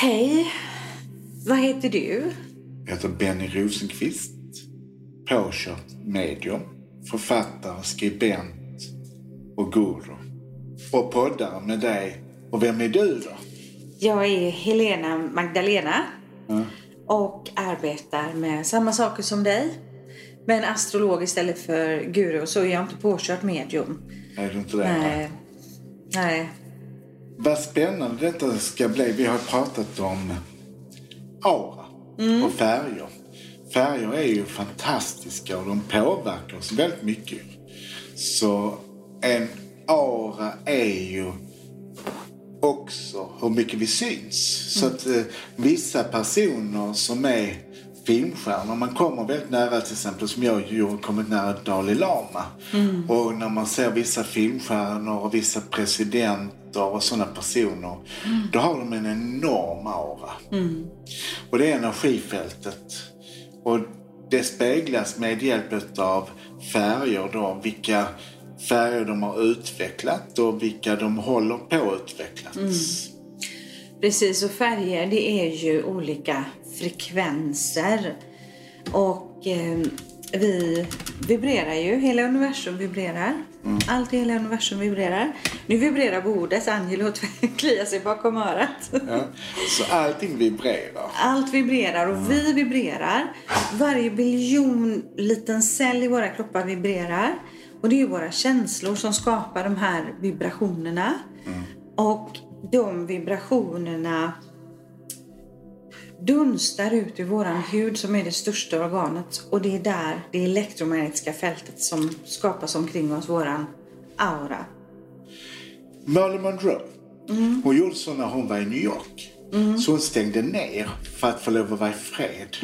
Hej. Vad heter du? Jag heter Benny Rosenqvist. Påkört medium. Författare, skribent och guru. Och poddare med dig. Och vem är du då? Jag är Helena Magdalena. Och arbetar med samma saker som dig. Men astrolog istället för guru. Så är jag inte påkört medium. Är du inte det? Nej. Nej. Vad spännande detta ska bli. Vi har pratat om aura och färger. Färger är ju fantastiska och de påverkar oss väldigt mycket. Så en aura är ju också hur mycket vi syns. Så att eh, vissa personer som är filmstjärnor, man kommer väldigt nära till exempel som jag gjorde, kommit nära Dalai Lama. Och när man ser vissa filmstjärnor och vissa presidenter och sådana personer, då har de en enorm aura. Och det är energifältet. Och det speglas med hjälp av färger då, vilka färger de har utvecklat och vilka de håller på att utvecklas. Precis, och färger det är ju olika frekvenser. Och eh, vi vibrerar ju, hela universum vibrerar. Allt i hela universum vibrerar. Nu vibrerar bordet, Angelo kliar sig bakom örat. Ja. Så allting vibrerar. Allt vibrerar och vi vibrerar. Varje biljon liten cell i våra kroppar vibrerar. Och det är ju våra känslor som skapar de här vibrationerna. Och de vibrationerna dunstar ut ur våran hud som är det största organet. Och det är där det elektromagnetiska fältet som skapas omkring oss, våran aura. Marilyn Monroe, hon gjorde så när hon var i New York. Så hon stängde ner för att få lov att vara i fred.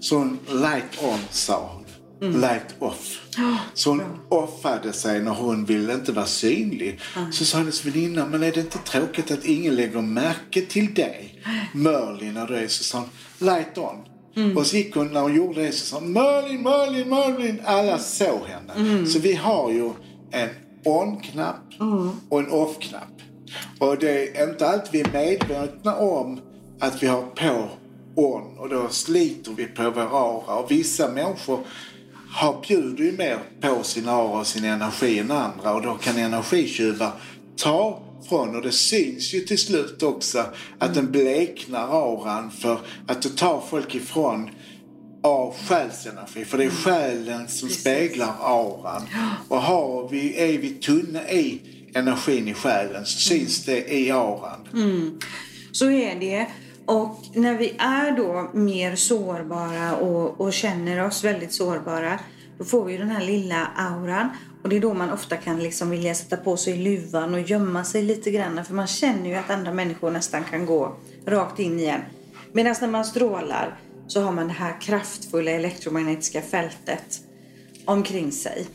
Så hon light on sa hon. Light off. Så hon offade sig när hon ville inte vara synlig. Så sa hennes väninna, men är det inte tråkigt att ingen lägger märke till dig? Merlin när du är så sa hon, light on. Och så gick hon, när hon gjorde det så sa hon, Merlin, Merlin, Merlin. Alla såg henne. Så vi har ju en on-knapp och en off-knapp. Och det är inte alltid vi är medvetna om att vi har på on och då sliter vi på vår aura. Och vissa människor har, bjuder ju mer på sin aura och sin energi än andra och då kan energitjuvar ta från och det syns ju till slut också att den bleknar auran för att det tar folk ifrån av själsenergi. För det är själen som speglar auran. Och har vi, är vi tunna i energin i själen så syns det i auran. Så är det. Och när vi är då mer sårbara och, och känner oss väldigt sårbara då får vi ju den här lilla auran. Och det är då man ofta kan liksom vilja sätta på sig luvan och gömma sig lite grann. För man känner ju att andra människor nästan kan gå rakt in i en. Medan när man strålar så har man det här kraftfulla elektromagnetiska fältet omkring sig.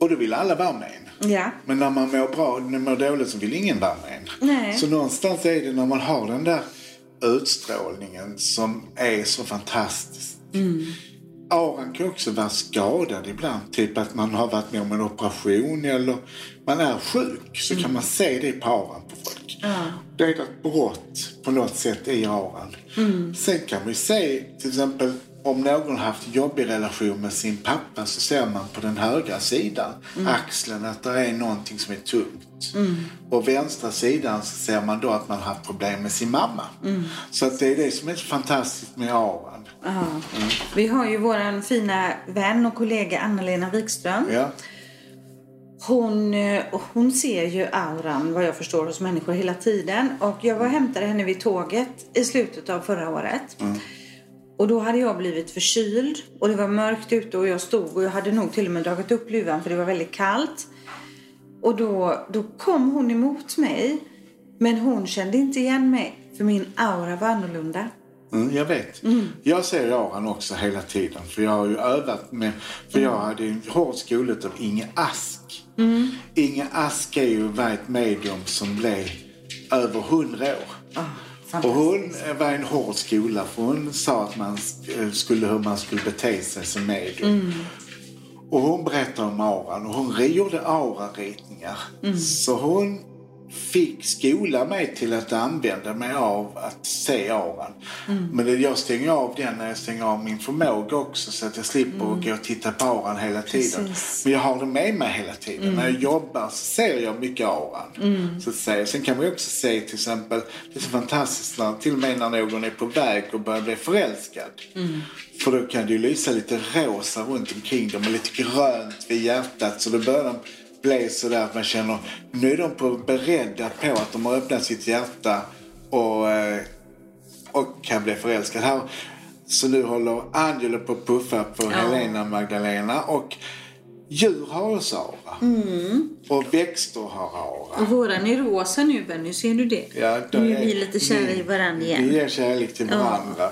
Och då vill alla vara med en. Ja. Men när man mår bra, när man mår dåligt så vill ingen vara med en. Nej. Så någonstans är det när man har den där utstrålningen som är så fantastisk. Auran kan också vara skadad ibland. Typ att man har varit med om en operation eller man är sjuk. Så kan man se det på auran på folk. Det är ett brott på något sätt i auran. Sen kan vi se till exempel om någon haft jobbig relation med sin pappa så ser man på den högra sidan, axeln, att det är någonting som är tungt. Och vänstra sidan så ser man då att man har haft problem med sin mamma. Så att det är det som är så fantastiskt med auran. Ja. Vi har ju våran fina vän och kollega Anna-Lena Wikström. Ja. Hon, eh, hon ser ju auran vad jag förstår hos människor hela tiden. Och jag var och hämtade henne vid tåget i slutet av förra året. Och då hade jag blivit förkyld och det var mörkt ute och jag stod och jag hade nog till och med dragit upp luvan för det var väldigt kallt. Och då, då kom hon emot mig. Men hon kände inte igen mig för min aura var annorlunda. Mm, jag vet. Jag ser auran också hela tiden. För jag har ju övat med... För jag hade en hård skola av Inge Ask. Inge Ask är ju ett medium som blev över hundra år. Och hon var en hård skola för hon sa att man sk- skulle, hur man skulle bete sig som medium. Och hon berättade om auran och hon gjorde auraritningar. Så hon fick skola mig till att använda mig av att se auran. Men det, jag stänger av den när jag stänger av min förmåga också så att jag slipper mm. gå och titta på auran hela tiden. Precis. Men jag har den med mig hela tiden. När jag jobbar så ser jag mycket. Så att säga. Sen kan man också se till exempel, det är så fantastiskt när, till och med när någon är på väg och börjar bli förälskad. För då kan det ju lysa lite rosa runt omkring dem och lite grönt vid hjärtat. Så då börjar de bli sådär att man känner, nu är de på, beredda på att de har öppnat sitt hjärta och, eh, och kan bli förälskad. Här, så nu håller Angelo på att puffa på Helena Magdalena och djur har också aura. Och växter har aura. Och våran är rosa nu Benny, ser du det? Ja, då nu är vi lite kära i varandra igen. Vi ger kärlek till varandra.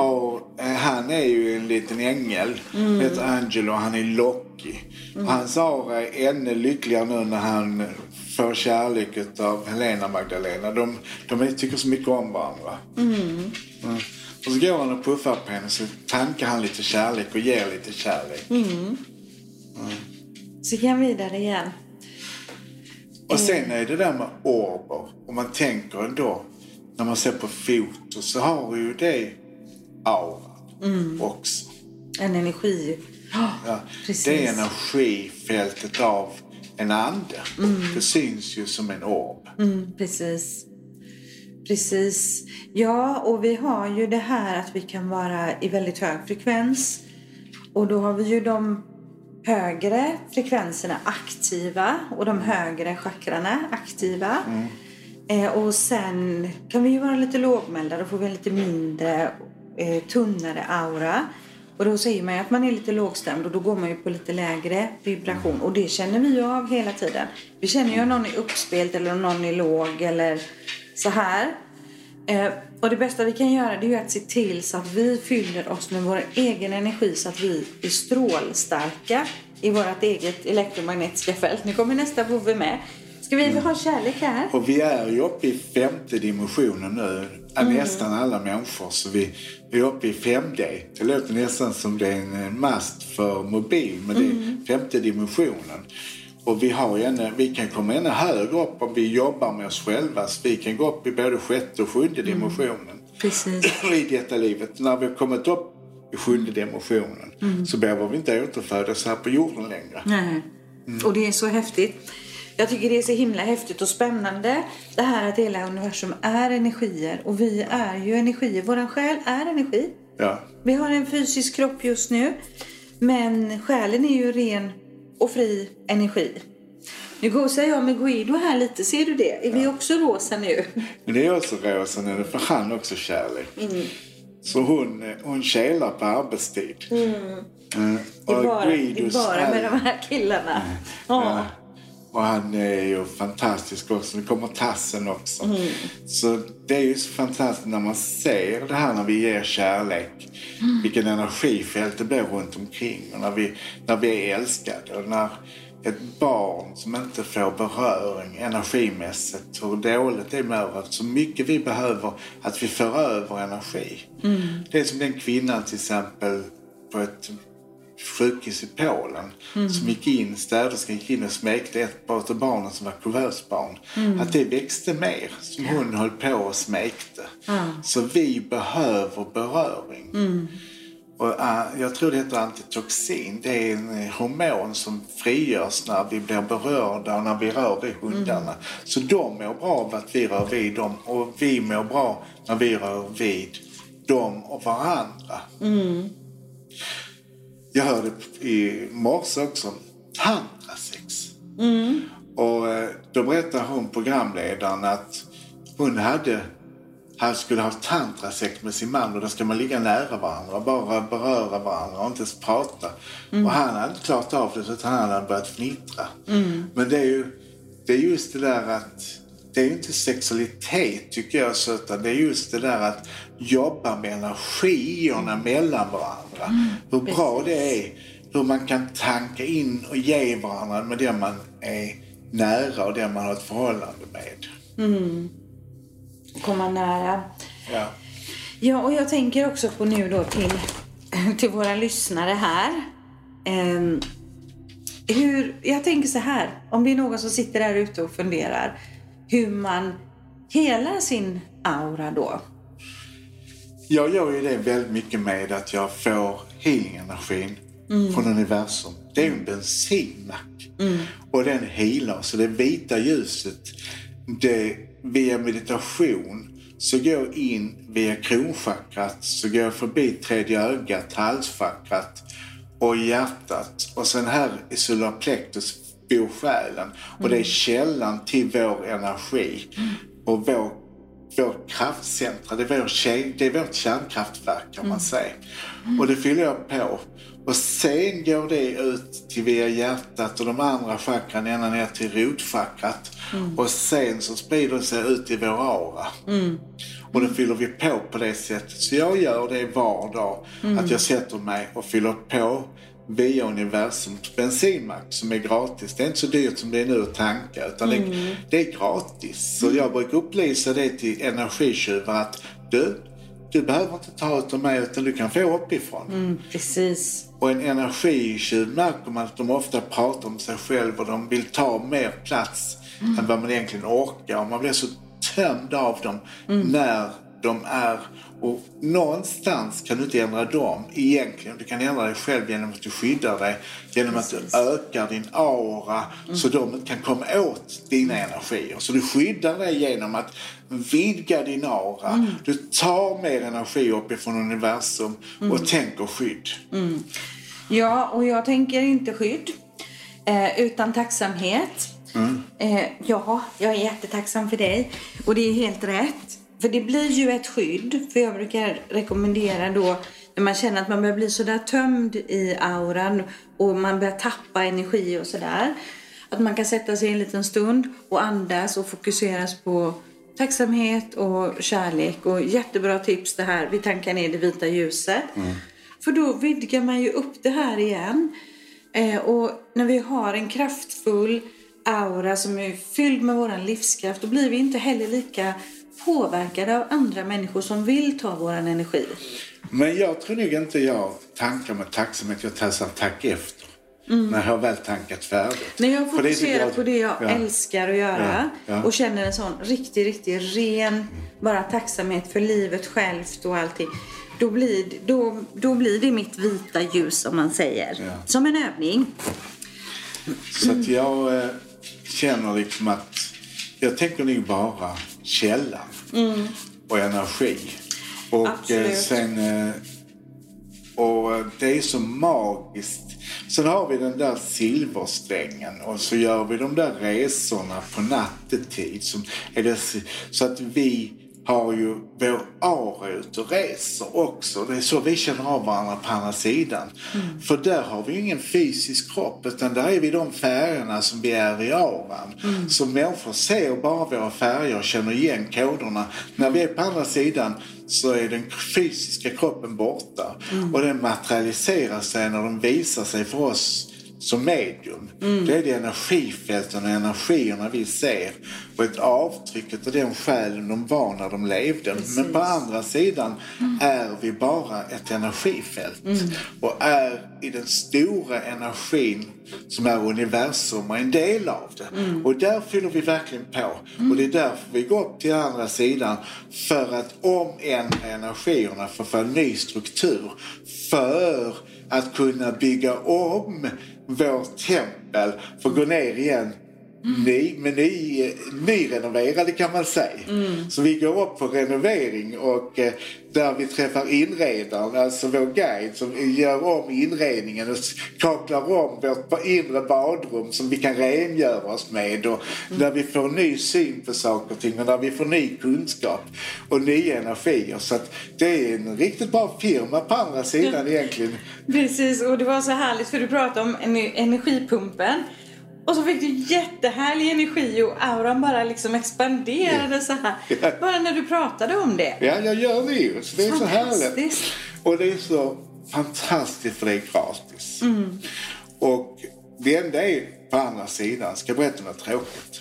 Och, eh, han är ju en liten ängel. Han heter Angelo och han är Locky. Och hans aura är ännu lyckligare nu när han får kärlek av Helena Magdalena. De, de tycker så mycket om varandra. Mm. Och så går han och puffar på henne så tankar han lite kärlek och ger lite kärlek. Så kan vi vidare igen. Och sen är det där med orber. Om man tänker ändå, när man ser på foto så har ju det auran också. En energi. Ja, Ja, precis. det är energifältet av en ande. Det syns ju som en orb. Mm, precis. Precis. Ja, och vi har ju det här att vi kan vara i väldigt hög frekvens. Och då har vi ju de högre frekvenserna aktiva och de högre chakrarna aktiva. Eh, och sen kan vi ju vara lite lågmälda, då får vi en lite mindre, eh, tunnare aura. Och då säger man ju att man är lite lågstämd och då går man ju på lite lägre vibration. Och det känner vi ju av hela tiden. Vi känner ju om någon är uppspelt eller om någon är låg eller så här. Eh, och det bästa vi kan göra det är att se till så att vi fyller oss med vår egen energi så att vi är strålstarka i vårt eget elektromagnetiska fält. Nu kommer nästa vovve med. Ska vi ha kärlek här? Och vi är ju uppe i femte dimensionen nu. Är Nästan alla människor. Så vi, vi är uppe i 5D. Det låter nästan som det är en mast för mobil. Men det är femte dimensionen. Och vi, har ännu, vi kan komma ännu högre upp om vi jobbar med oss själva. Så vi kan gå upp i både sjätte och sjunde dimensionen. Precis. i detta livet. När vi har kommit upp i sjunde dimensionen så behöver vi inte återfödas här på jorden längre. Nej. Och det är så häftigt. Jag tycker det är så himla häftigt och spännande det här att hela universum är energier och vi är ju energier. Våran själ är energi. Ja. Vi har en fysisk kropp just nu men själen är ju ren och fri energi. Nu gosar jag med Guido här lite, ser du det? Är vi också rosa nu? Men det är också rosa nu, för han också kärlek. Så hon, hon kelar på arbetstid. Mm. Det är bara, det är bara med de här killarna. Ja. Ja. Och han är ju fantastisk också. Nu kommer tassen också. Mm. Så det är ju så fantastiskt när man ser det här när vi ger kärlek. Mm. Vilken energifält det blir runt omkring. Och när vi, när vi är älskade. Och när ett barn som inte får beröring energimässigt. Hur dåligt det mår. Så mycket vi behöver att vi för över energi. Mm. Det är som den kvinnan till exempel på ett sjukhus i Polen som gick in, städerskan gick in och smekte ett av barnen som var kuvösbarn. Att det växte mer som hon höll på och smekte. Så vi behöver beröring. Och, äh, jag tror det heter antitoxin. Det är en eh, hormon som frigörs när vi blir berörda och när vi rör vid hundarna. Så de mår bra av att vi rör vid dem och vi mår bra när vi rör vid dem och varandra. Jag hörde i morse också tantrasex. Och eh, då berättade hon, programledaren, att hon hade han skulle ha tantrasex med sin man och då ska man ligga nära varandra, bara beröra varandra och inte ens prata. Och han hade inte klarat av det utan han hade börjat fnittra. Men det är ju det är just det där att det är ju inte sexualitet tycker jag utan det är just det där att jobba med energierna mellan varandra. Hur bra det är. Hur man kan tanka in och ge varandra med det man är nära och det man har ett förhållande med. Komma nära. Ja. Ja, och jag tänker också på nu då till, till våra lyssnare här. Ehm, hur, jag tänker så här, om det är någon som sitter där ute och funderar. hur man helar sin aura då? Jag gör ju det väldigt mycket med att jag får healing-energin från universum. Det är ju en bensinmack. Och den healar. Så det vita ljuset, det, via meditation så går jag in via kronchakrat, så går jag förbi tredje ögat, halschakrat och hjärtat. Och sen här i solar plexus bor själen. Och det är källan till vår energi. Och vår, vår kraftcentra, det är, vår, ke- det är vårt kärnkraftverk kan man säga. Och det fyller jag på. Och sen går det ut till via hjärtat och de andra chakran ända ner till rotchakrat. Och sen så sprider det sig ut i vår aura. Och då fyller vi på på det sättet. Så jag gör det var dag. Att jag sätter mig och fyller på via universums bensinmack som är gratis. Det är inte så dyrt som det är nu att tanka utan det, det är gratis. Så jag brukar upplysa det till energitjuvar att du, du behöver inte ta ut av mig utan du kan få uppifrån. Mm, precis. Och en energitjuv märker man att de ofta pratar om sig själv och de vill ta mer plats än vad man egentligen orkar. Och man blir så tömd av dem när de är... Och någonstans kan du inte ändra dem egentligen. Du kan ändra dig själv genom att du skyddar dig. Genom att Precis. du ökar din aura så de inte kan komma åt dina energier. Så du skyddar dig genom att vidga din aura. Du tar mer energi uppifrån universum och tänker skydd. Ja, och jag tänker inte skydd eh, utan tacksamhet. Eh, ja, jag är jättetacksam för dig. Och det är helt rätt. För det blir ju ett skydd. För jag brukar rekommendera då när man känner att man börjar bli sådär tömd i auran och man börjar tappa energi och sådär. Att man kan sätta sig en liten stund och andas och fokuseras på tacksamhet och kärlek. Och jättebra tips det här, vi tankar ner det vita ljuset. För då vidgar man ju upp det här igen. Eh, och när vi har en kraftfull aura som är fylld med våran livskraft, då blir vi inte heller lika påverkade av andra människor som vill ta våran energi. Men jag tror nog inte jag tankar med tacksamhet. Jag tassar tack efter. När jag har väl tankat färdigt. När jag fokuserar på det jag ja. älskar att göra Ja, ja. och känner en sån riktig, riktig ren bara tacksamhet för livet självt och allting. Då blir, då, då blir det mitt vita ljus som man säger. Som en övning. Så att jag eh, känner liksom att jag tänker nog bara källan och energi. Och eh, Absolut. sen... Eh, och eh, det är så magiskt. Sen har vi den där silversträngen och så gör vi de där resorna på nattetid. Som är det, så att vi har ju vår aura ute och reser också. Det är så vi känner av varandra på andra sidan. För där har vi ju ingen fysisk kropp utan där är vi de färgerna som vi är i auran. Så människor ser bara våra färger och känner igen koderna. När vi är på andra sidan så är den fysiska kroppen borta. Och den materialiserar sig när de visar sig för oss som medium. Det är det energifälten och energierna vi ser och ett avtryck av den själen de var när de levde. Men på andra sidan är vi bara ett energifält och är i den stora energin som är universum och en del av det. Och där fyller vi verkligen på. Och det är därför vi går upp till andra sidan för att omändra energierna för att få en ny struktur. För att kunna bygga om vårt tempel får gå ner igen ny, men ny, nyrenoverade kan man säga. Så vi går upp på renovering och eh, där vi träffar inredaren, alltså vår guide som gör om inredningen och kaklar om vårt inre badrum som vi kan rengöra oss med och där vi får ny syn på saker och ting och där vi får ny kunskap och nya energier. Så att det är en riktigt bra firma på andra sidan egentligen. Precis, och det var så härligt för du pratade om ener- energipumpen. Och så fick du jättehärlig energi och auran bara liksom expanderade så här. Ja. Bara när du pratade om det. Ja, jag gör det ju. Så det är så härligt. Och det är så fantastiskt för det är gratis. Och det enda är på andra sidan, ska jag berätta något tråkigt.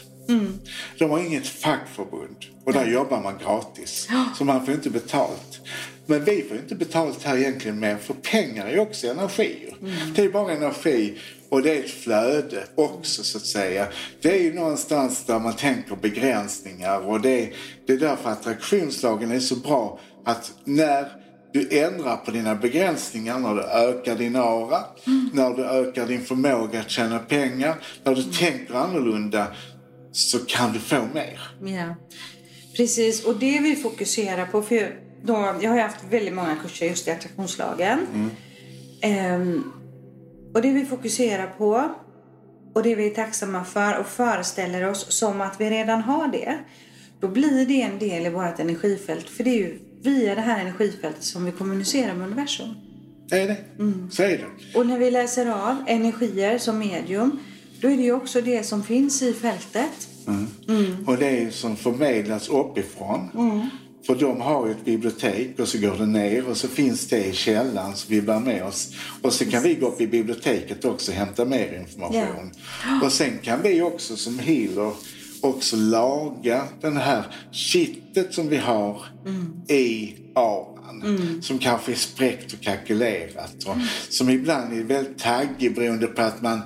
De har inget fackförbund och där jobbar man gratis. Så man får inte betalt. Men vi får inte betalt här egentligen mer för pengar är också energi. Det är bara energi Och det är ett flöde också så att säga. Det är ju någonstans där man tänker begränsningar och det, det är därför attraktionslagen är så bra att när du ändrar på dina begränsningar, när du ökar din aura, mm. när du ökar din förmåga att tjäna pengar, när du mm. tänker annorlunda så kan du få mer. Ja, precis. Och det vi fokuserar på, för då, jag har haft väldigt många kurser just i attraktionslagen. Mm. Um, och det vi fokuserar på och det vi är tacksamma för och föreställer oss som att vi redan har det. Då blir det en del i vårt energifält. För det är ju via det här energifältet som vi kommunicerar med universum. Det är det. Mm. Så är det. Och när vi läser av energier som medium, då är det ju också det som finns i fältet. Mm. Mm. Och det som förmedlas uppifrån. Mm. För de har ju ett bibliotek och så går det ner och så finns det i källan som vi bär med oss. Och så kan vi gå upp i biblioteket också och hämta mer information. Yeah. Och sen kan vi också som healer också laga den här kittet som vi har mm. i auran. Mm. Som kanske är spräckt och kalkylerat. Och mm. Som ibland är väldigt taggig beroende på att man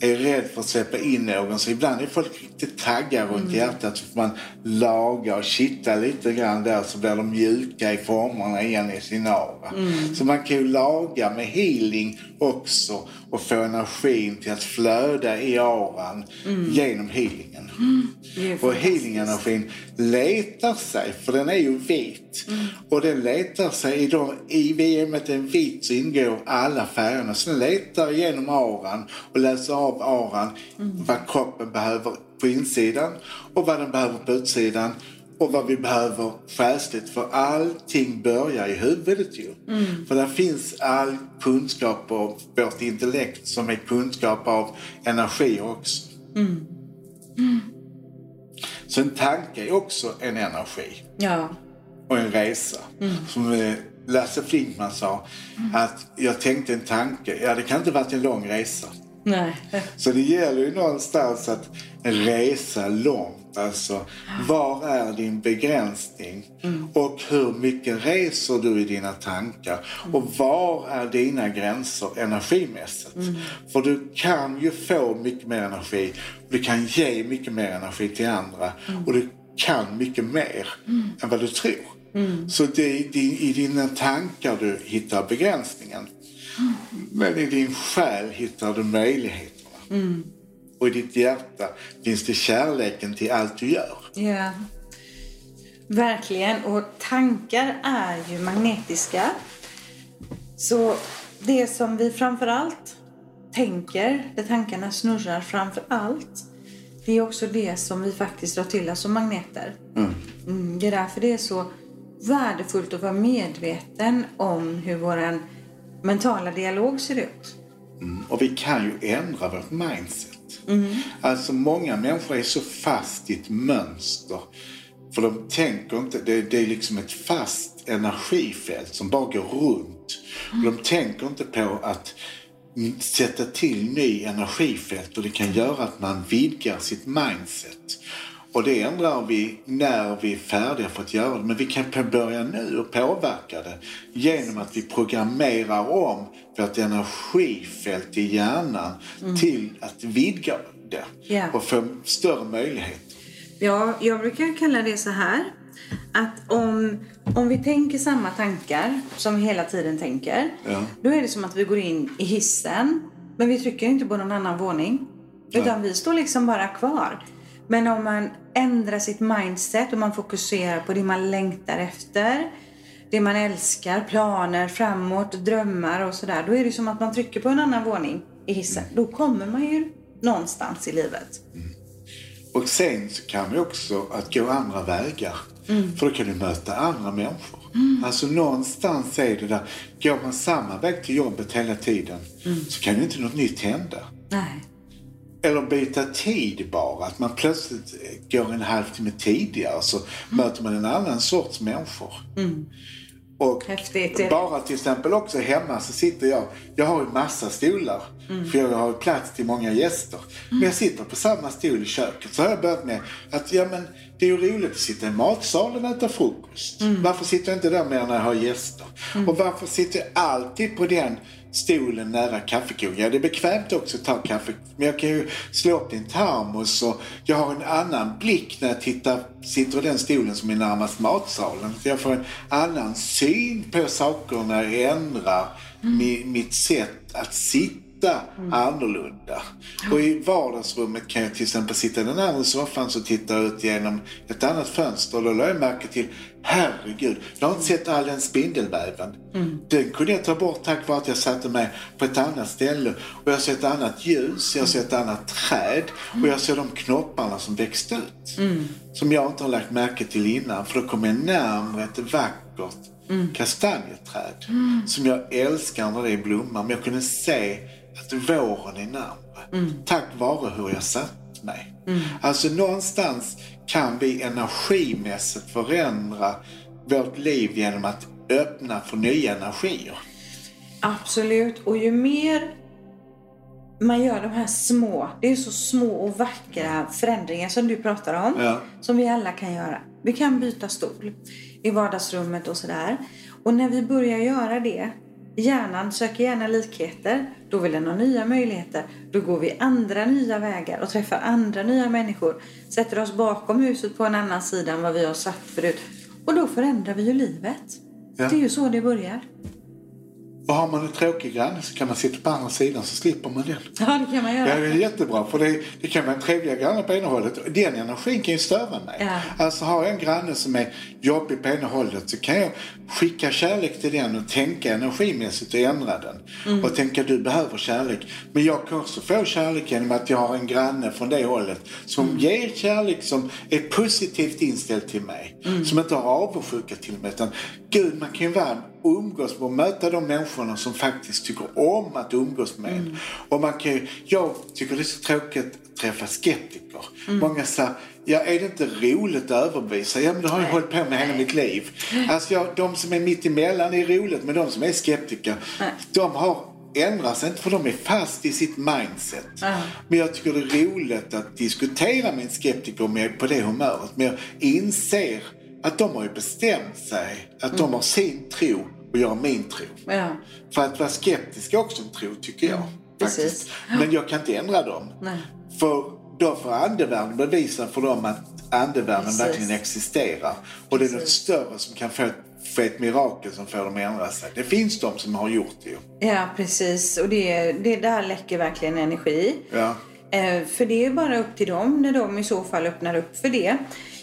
är rädd för att släppa in någon. Så ibland är folk riktigt taggar runt mm. hjärtat. Så får man laga och kitta lite grann där så blir de mjuka i formerna igen i sin aura. Mm. Så man kan ju laga med healing också och få energin till att flöda i auran mm. genom healingen. Mm. Och healingenergin letar sig, för den är ju vit. Mm. Och den letar sig, i, de, i VMet är vit så ingår alla färgerna. Så den letar genom auran och läser av auran mm. vad kroppen behöver på insidan och vad den behöver på utsidan och vad vi behöver själsligt. För allting börjar i huvudet ju. Mm. För där finns all kunskap av vårt intellekt som är kunskap av energi också. Mm. Mm. Så en tanke är också en energi. Ja. Och en resa. Mm. Som eh, Lasse Flinkman sa, att jag tänkte en tanke, ja det kan inte varit en lång resa. Nej. Så det gäller ju någonstans att resa långt. Alltså, var är din begränsning? Mm. Och hur mycket reser du i dina tankar? Mm. Och var är dina gränser energimässigt? Mm. För du kan ju få mycket mer energi. Du kan ge mycket mer energi till andra. Mm. Och du kan mycket mer mm. än vad du tror. Mm. Så det är i dina tankar du hittar begränsningen. Men i din själ hittar du möjligheterna. Och i ditt hjärta finns det kärleken till allt du gör. Ja, verkligen. Och tankar är ju magnetiska. Så det som vi framför allt tänker, där tankarna snurrar framför allt, det är också det som vi faktiskt drar till oss som magneter. Mm. Mm, det är därför det är så värdefullt att vara medveten om hur våran mentala dialog ser ut. Mm. Och vi kan ju ändra vårt mindset. Mm. Alltså många människor är så fast i ett mönster. För de tänker inte, det, det är liksom ett fast energifält som bara går runt. Mm. Och de tänker inte på att sätta till ny energifält och det kan göra att man vidgar sitt mindset. Och det ändrar vi när vi är färdiga för att göra det. Men vi kan börja nu och påverka det genom att vi programmerar om vårt energifält i hjärnan mm. till att vidga det yeah. och få större möjligheter. Ja, jag brukar kalla det så här. Att om, om vi tänker samma tankar som vi hela tiden tänker. Ja. Då är det som att vi går in i hissen. Men vi trycker inte på någon annan våning. Utan ja. vi står liksom bara kvar. Men om man ändrar sitt mindset och man fokuserar på det man längtar efter, det man älskar, planer framåt, drömmar och sådär. Då är det som att man trycker på en annan våning i hissen. Mm. Då kommer man ju någonstans i livet. Mm. Och sen så kan vi också att gå andra vägar. Mm. För då kan du möta andra människor. Mm. Alltså någonstans är det där, går man samma väg till jobbet hela tiden mm. så kan ju inte något nytt hända. Nej. Eller byta tid bara. Att man plötsligt går en halvtimme tidigare så mm. möter man en annan sorts människor. Mm. Och Häftigt. bara till exempel också hemma så sitter jag, jag har ju massa stolar För jag har plats till många gäster. Men jag sitter på samma stol i köket. Så har jag börjat med att ja, men, det är ju roligt att sitta i matsalen och äta frukost. Varför sitter jag inte där mer när jag har gäster? Och varför sitter jag alltid på den stolen nära kaffekokaren. Ja, det är bekvämt också att ta kaffe. Men jag kan ju slå upp din termos och jag har en annan blick när jag tittar, sitter i den stolen som är närmast matsalen. Så jag får en annan syn på saker när jag ändrar mi, mitt sätt att sitta annorlunda. Och i vardagsrummet kan jag till exempel sitta i den andra soffan och titta ut genom ett annat fönster. Då lade jag märke till, herregud, jag har inte sett all den spindelväven. Den kunde jag ta bort tack vare att jag satte mig på ett annat ställe. Och jag ser ett annat ljus, jag ser ett annat träd och jag ser de knopparna som växte ut. Som jag inte har lagt märke till innan. För då kommer jag närmare ett vackert kastanjeträd. Som jag älskar när det är blomma. Men jag kunde se att våren är närmare. Tack vare hur jag satt mig. Alltså någonstans kan vi energimässigt förändra vårt liv genom att öppna för nya energier. Absolut. Och ju mer man gör de här små, det är så små och vackra förändringar som du pratar om. Ja. Som vi alla kan göra. Vi kan byta stol i vardagsrummet och sådär. Och när vi börjar göra det, hjärnan söker gärna likheter. Då vill den ha nya möjligheter. Då går vi andra nya vägar och träffar andra nya människor. Sätter oss bakom huset på en annan sida än vad vi har satt förut. Och då förändrar vi ju livet. Ja. Det är ju så det börjar. Och har man en tråkig granne så kan man sitta på andra sidan så slipper man den. Ja, det kan man göra. Ja, det är jättebra. För det, det kan vara en trevliga granne på ena hållet. Den energin kan ju störa mig. Ja. Alltså har jag en granne som är jobbig på ena hållet så kan jag skicka kärlek till den och tänka energimässigt och ändra den. Mm. Och tänka du behöver kärlek. Men jag kan också få kärlek genom att jag har en granne från det hållet som Mm. ger kärlek som är positivt inställd till mig. Mm. Som inte har avundsjuka till mig. Utan gud, man kan ju vara umgås och möta de människorna som faktiskt tycker om att umgås med Mm. Och man kan ju, jag tycker det är så tråkigt att träffa skeptiker. Mm. Många säger, ja är det inte roligt att överbevisa? Ja men det har jag hållit på med hela mitt liv. Alltså jag, de som är mitt emellan är roligt men de som är skeptiker, Nej. de har ändrat sig inte för de är fast i sitt mindset. Ja. Men jag tycker det är roligt att diskutera med en skeptiker med, på det humöret. Men jag inser att de har ju bestämt sig att Mm. de har sin tro och har min tro. Ja. För att vara skeptisk är också en tro tycker jag. precis. Faktiskt. Men jag kan inte ändra dem. Nej. För då får andevärlden bevisa för dem att andevärlden Precis. verkligen existerar. Och det är något Precis. större som kan få få ett mirakel som får dem att ändra sig. Det finns de som har gjort det ju. Ja, precis. Och det, det där läcker verkligen energi. Ja. Eh, för det är bara upp till dem när de i så fall öppnar upp för det.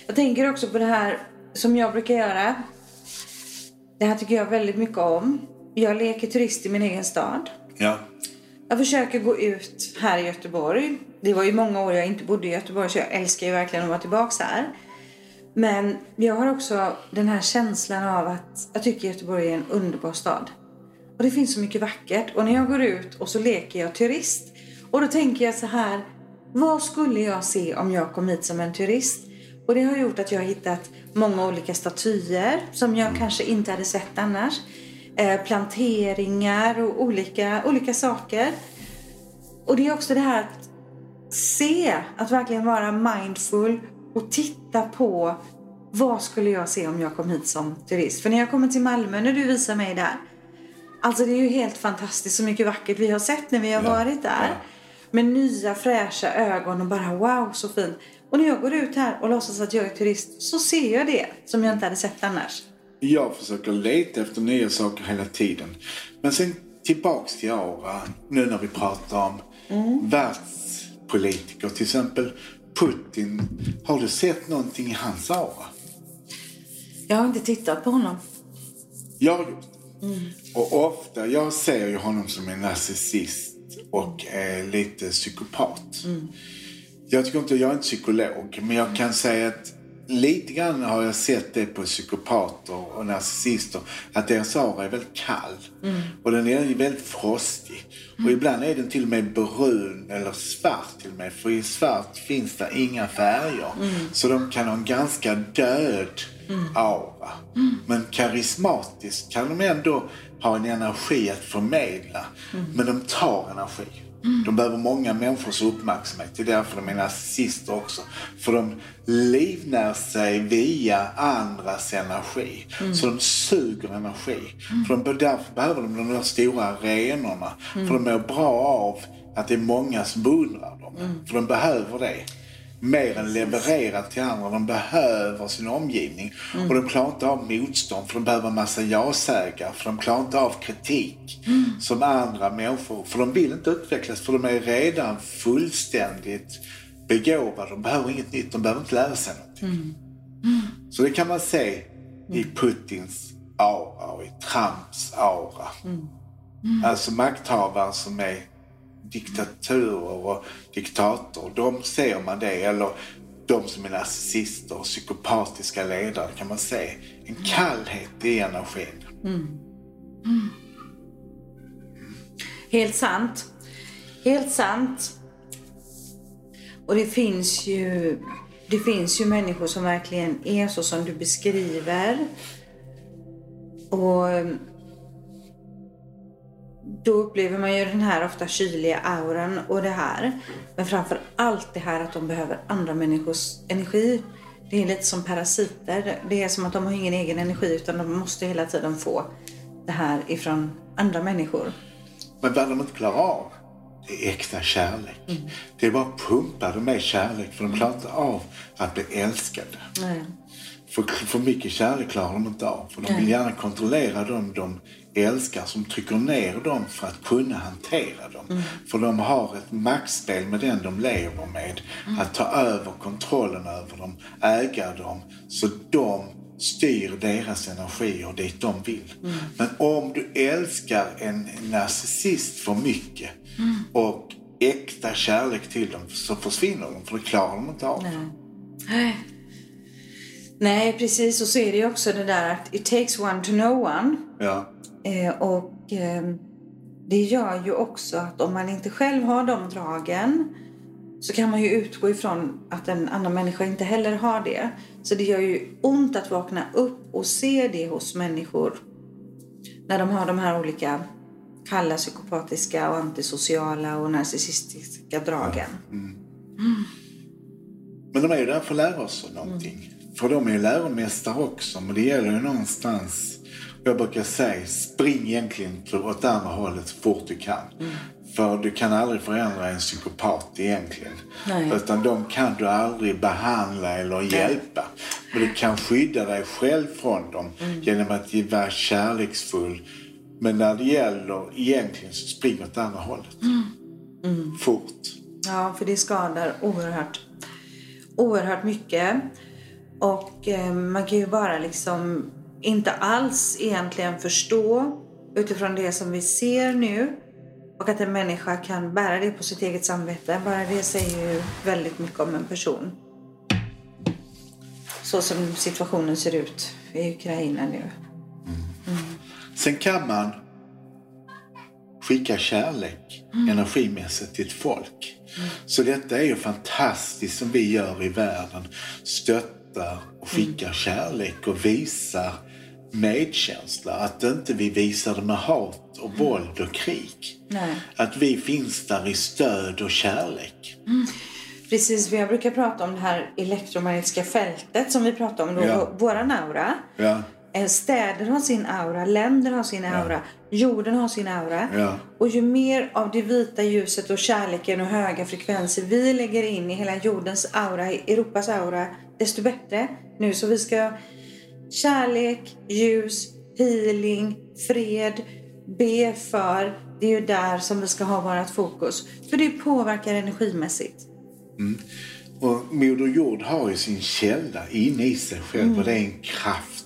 Jag tänker också på det här som jag brukar göra. Det här tycker jag väldigt mycket om. Jag leker turist i min egen stad. Ja. Jag försöker gå ut här i Göteborg. Det var ju många år jag inte bodde i Göteborg så jag älskar ju verkligen att vara tillbaka här. Men jag har också den här känslan av att jag tycker Göteborg är en underbar stad. Och det finns så mycket vackert. Och när jag går ut och så leker jag turist. Och då tänker jag så här. Vad skulle jag se om jag kom hit som en turist? Och det har gjort att jag har hittat många olika statyer som jag kanske inte hade sett annars. Eh, planteringar och olika, olika saker. Och det är också det här att se, att verkligen vara mindful och titta på vad skulle jag se om jag kom hit som turist. För när jag kommer till Malmö, när du visar mig där. Alltså det är ju helt fantastiskt så mycket vackert vi har sett när vi har Ja, varit där. ja. Med nya fräscha ögon och bara wow så fint. Och när jag går ut här och låtsas att jag är turist så ser jag det som jag inte hade sett annars. Jag försöker leta efter nya saker hela tiden. Men sen tillbaks till aura. Nu när vi pratar om världspolitiker. Till exempel Putin. Har du sett någonting i hans aura? Jag har inte tittat på honom. Jag har det. Och ofta, jag ser ju honom som en narcissist och är lite psykopat. Jag tycker inte, jag är inte psykolog, men jag kan säga att lite grann har jag sett det på psykopater och narcissister. Att deras aura är väldigt kall. Och den är väldigt frostig. Och ibland är den till och med brun eller svart till och med. För i svart finns det inga färger. Så de kan ha en ganska död aura. Men karismatiskt kan de ändå ha en energi att förmedla. Men de tar energi. De behöver många människors uppmärksamhet. Det är därför de är narcissister också. För de livnär sig via andras energi. Så de suger energi. För de, därför behöver de de där stora arenorna. För de mår bra av att det är många som beundrar dem. För de behöver det mer än leverera till andra. De behöver sin omgivning. Mm. Och de klarar inte av motstånd för de behöver en massa ja-sägare. För de klarar inte av kritik Mm. som andra människor. För de vill inte utvecklas för de är redan fullständigt begåvade. De behöver inget nytt. De behöver inte lära sig någonting. Mm. Så det kan man se i Putins aura och i Trumps aura. Mm. Alltså makthavare som är diktaturer och diktator. De ser man det. Eller de som är narcissister och psykopatiska ledare kan man se. En kallhet i energin. Helt sant. Helt sant. Och det finns ju det finns ju människor som verkligen är så som du beskriver. Och då upplever man ju den här ofta kyliga auran och det här. Men framför allt det här att de behöver andra människors energi. Det är lite som parasiter. Det är som att de har ingen egen energi utan de måste hela tiden få det här ifrån andra människor. Men vad de inte klarar av, det är äkta kärlek. Det är bara pumpade med kärlek för de klarar inte av att bli älskade. Nej. För, för mycket kärlek klarar de inte av. För de vill gärna kontrollera dem de älskar som trycker ner dem för att kunna hantera dem. För de har ett maktspel med den de lever med. Att ta över kontrollen över dem, äga dem. Så de styr deras energier dit de vill. Men om du älskar en narcissist för mycket och äkta kärlek till dem så försvinner de för det klarar de inte av. Nej. Nej, precis. Och så är det ju också det där att it takes one to know one. Ja. Eh, och eh, det gör ju också att om man inte själv har de dragen så kan man ju utgå ifrån att en annan människa inte heller har det. Så det gör ju ont att vakna upp och se det hos människor när de har de här olika kalla, psykopatiska och antisociala och narcissistiska dragen. Men de är ju där för att lära oss någonting. För de är läromästare också, men det gäller ju någonstans. Jag brukar säga, spring egentligen åt andra hållet så fort du kan. För du kan aldrig förändra en psykopat egentligen. Nej. Utan de kan du aldrig behandla eller hjälpa. Men du kan skydda dig själv från dem genom att vara kärleksfull. Men när det gäller egentligen så spring åt andra hållet. Fort. Ja, för det skadar oerhört, oerhört mycket. Och eh, man kan ju bara liksom inte alls egentligen förstå utifrån det som vi ser nu och att en människa kan bära det på sitt eget samvete. Bara det säger ju väldigt mycket om en person. Så som situationen ser ut i Ukraina nu. Sen kan man skicka kärlek energimässigt till ett folk. Så detta är ju fantastiskt som vi gör i världen. Stöttar och skickar kärlek och visar medkänsla. Att inte vi visar det med hat och våld och krig. Nej. Att vi finns där i stöd och kärlek. Precis, vi har brukat prata om det här elektromagnetiska fältet som vi pratade om då, Ja. våran aura. Ja. Eh, Städer har sin aura, länder har sin aura, jorden har sin aura. Ja. Och ju mer av det vita ljuset och kärleken och höga frekvenser vi lägger in i hela jordens aura, i Europas aura, desto bättre. Nu så vi ska kärlek, ljus, healing, fred, be för. Det är ju där som vi ska ha vårt fokus. För det påverkar energimässigt. Och Moder Jord har ju sin källa inne i sig själv och det är en kraft.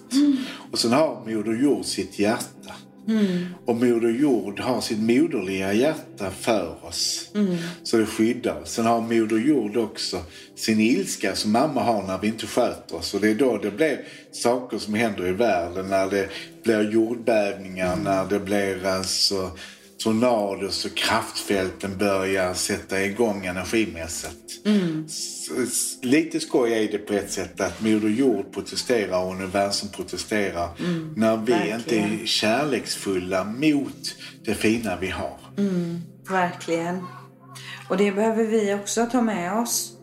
Och sen har Moder Jord sitt hjärta. Och Moder Jord har sitt moderliga hjärta för oss. Så det skyddar. Sen har Moder Jord också sin ilska som mamma har när vi inte sköter oss. Och det är då det blir saker som händer i världen. När det blir jordbävningar, när det blir alltså tornados och kraftfälten börjar sätta igång energimässigt. S- Lite skoj är det på ett sätt att Moder Jord protesterar och universum protesterar när vi inte verkligen. är kärleksfulla mot det fina vi har. Verkligen. Och det behöver vi också ta med oss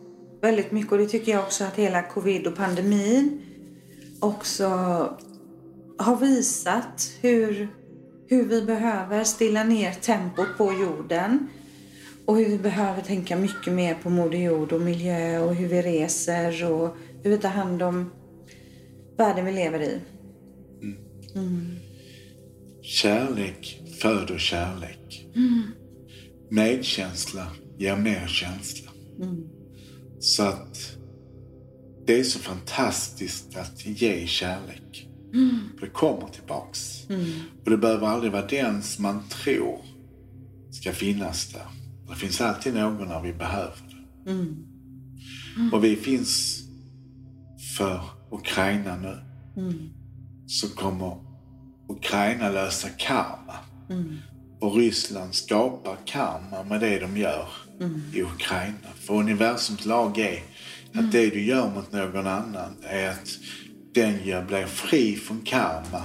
väldigt mycket. Och det tycker jag också att hela covid och pandemin också har visat hur, hur vi behöver stilla ner tempot på jorden. Och hur vi behöver tänka mycket mer på Moder Jord och miljö och hur vi reser och hur vi tar hand om världen vi lever i. Kärlek föder kärlek. Medkänsla ger mer känsla. Så att det är så fantastiskt att ge kärlek. För det kommer tillbaks. Och det behöver aldrig vara den som man tror ska finnas där. Det finns alltid någon när vi behöver det. Och vi finns för Ukraina nu. Så kommer Ukraina lösa karma. Och Ryssland skapar karma med det de gör i Ukraina. För universums lag är att det du gör mot någon annan är att den blir fri från karma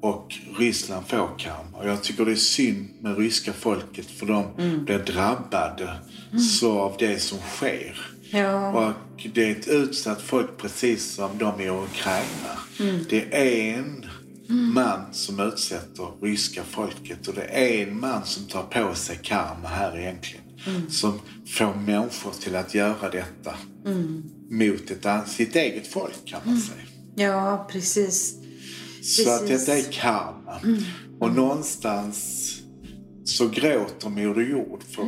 och Ryssland får karma. Och jag tycker det är synd med ryska folket för de blir drabbade så av det som sker. Ja. Och det är ett utsatt folk precis som de i Ukraina. Det är en man som utsätter ryska folket och det är en man som tar på sig karma här egentligen. Som får människor till att göra detta mot ett, sitt eget folk kan man säga. Ja, precis. Så att Precis. detta är karma. Och någonstans så gråter Moder Jord för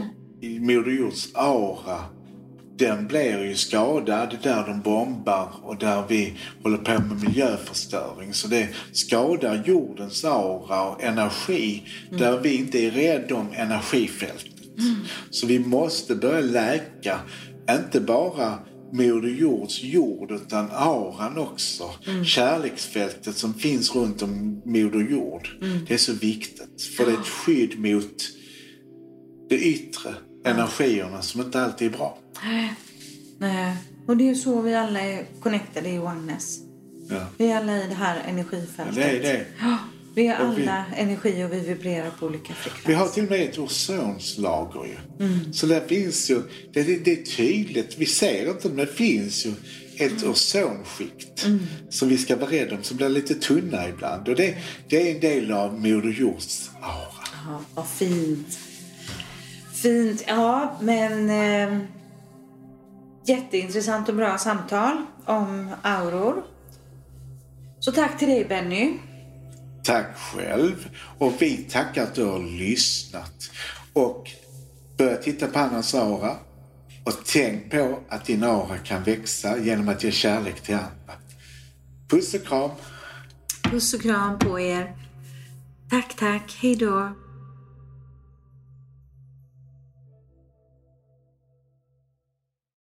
Moder Jords aura den blir ju skadad där de bombar och där vi håller på med miljöförstöring. Så det skadar jordens aura och energi där vi inte är rädda om energifältet. Så vi måste börja läka, inte bara Moder Jords jord utan auran också. Kärleksfältet som finns runt om Moder Jord. Det är så viktigt. För det är ett skydd mot de yttre energierna som inte alltid är bra. Nej. Och det är så vi alla är connectade i oneness. Ja. Vi är alla i det här energifältet. Ja, det är det. Vi är Och vi- alla energi och vi vibrerar på olika frekvenser. Vi har till och med ett ozonslager ju. Så det finns ju, det, det, är tydligt, vi ser inte men det finns ju ett ozonskikt som vi ska vara rädda om som blir lite tunna ibland. Och det, det är en del av Moder Jords aura. Ja, vad fint. Fint. Ja, men eh, jätteintressant och bra samtal om auror. Så tack till dig Benny. Tack själv. Och vi tackar att du har lyssnat. Och börja titta på andras aura. Och tänk på att din aura kan växa genom att ge kärlek till andra. Puss och kram. Puss och kram på er. Tack, tack. Hej då.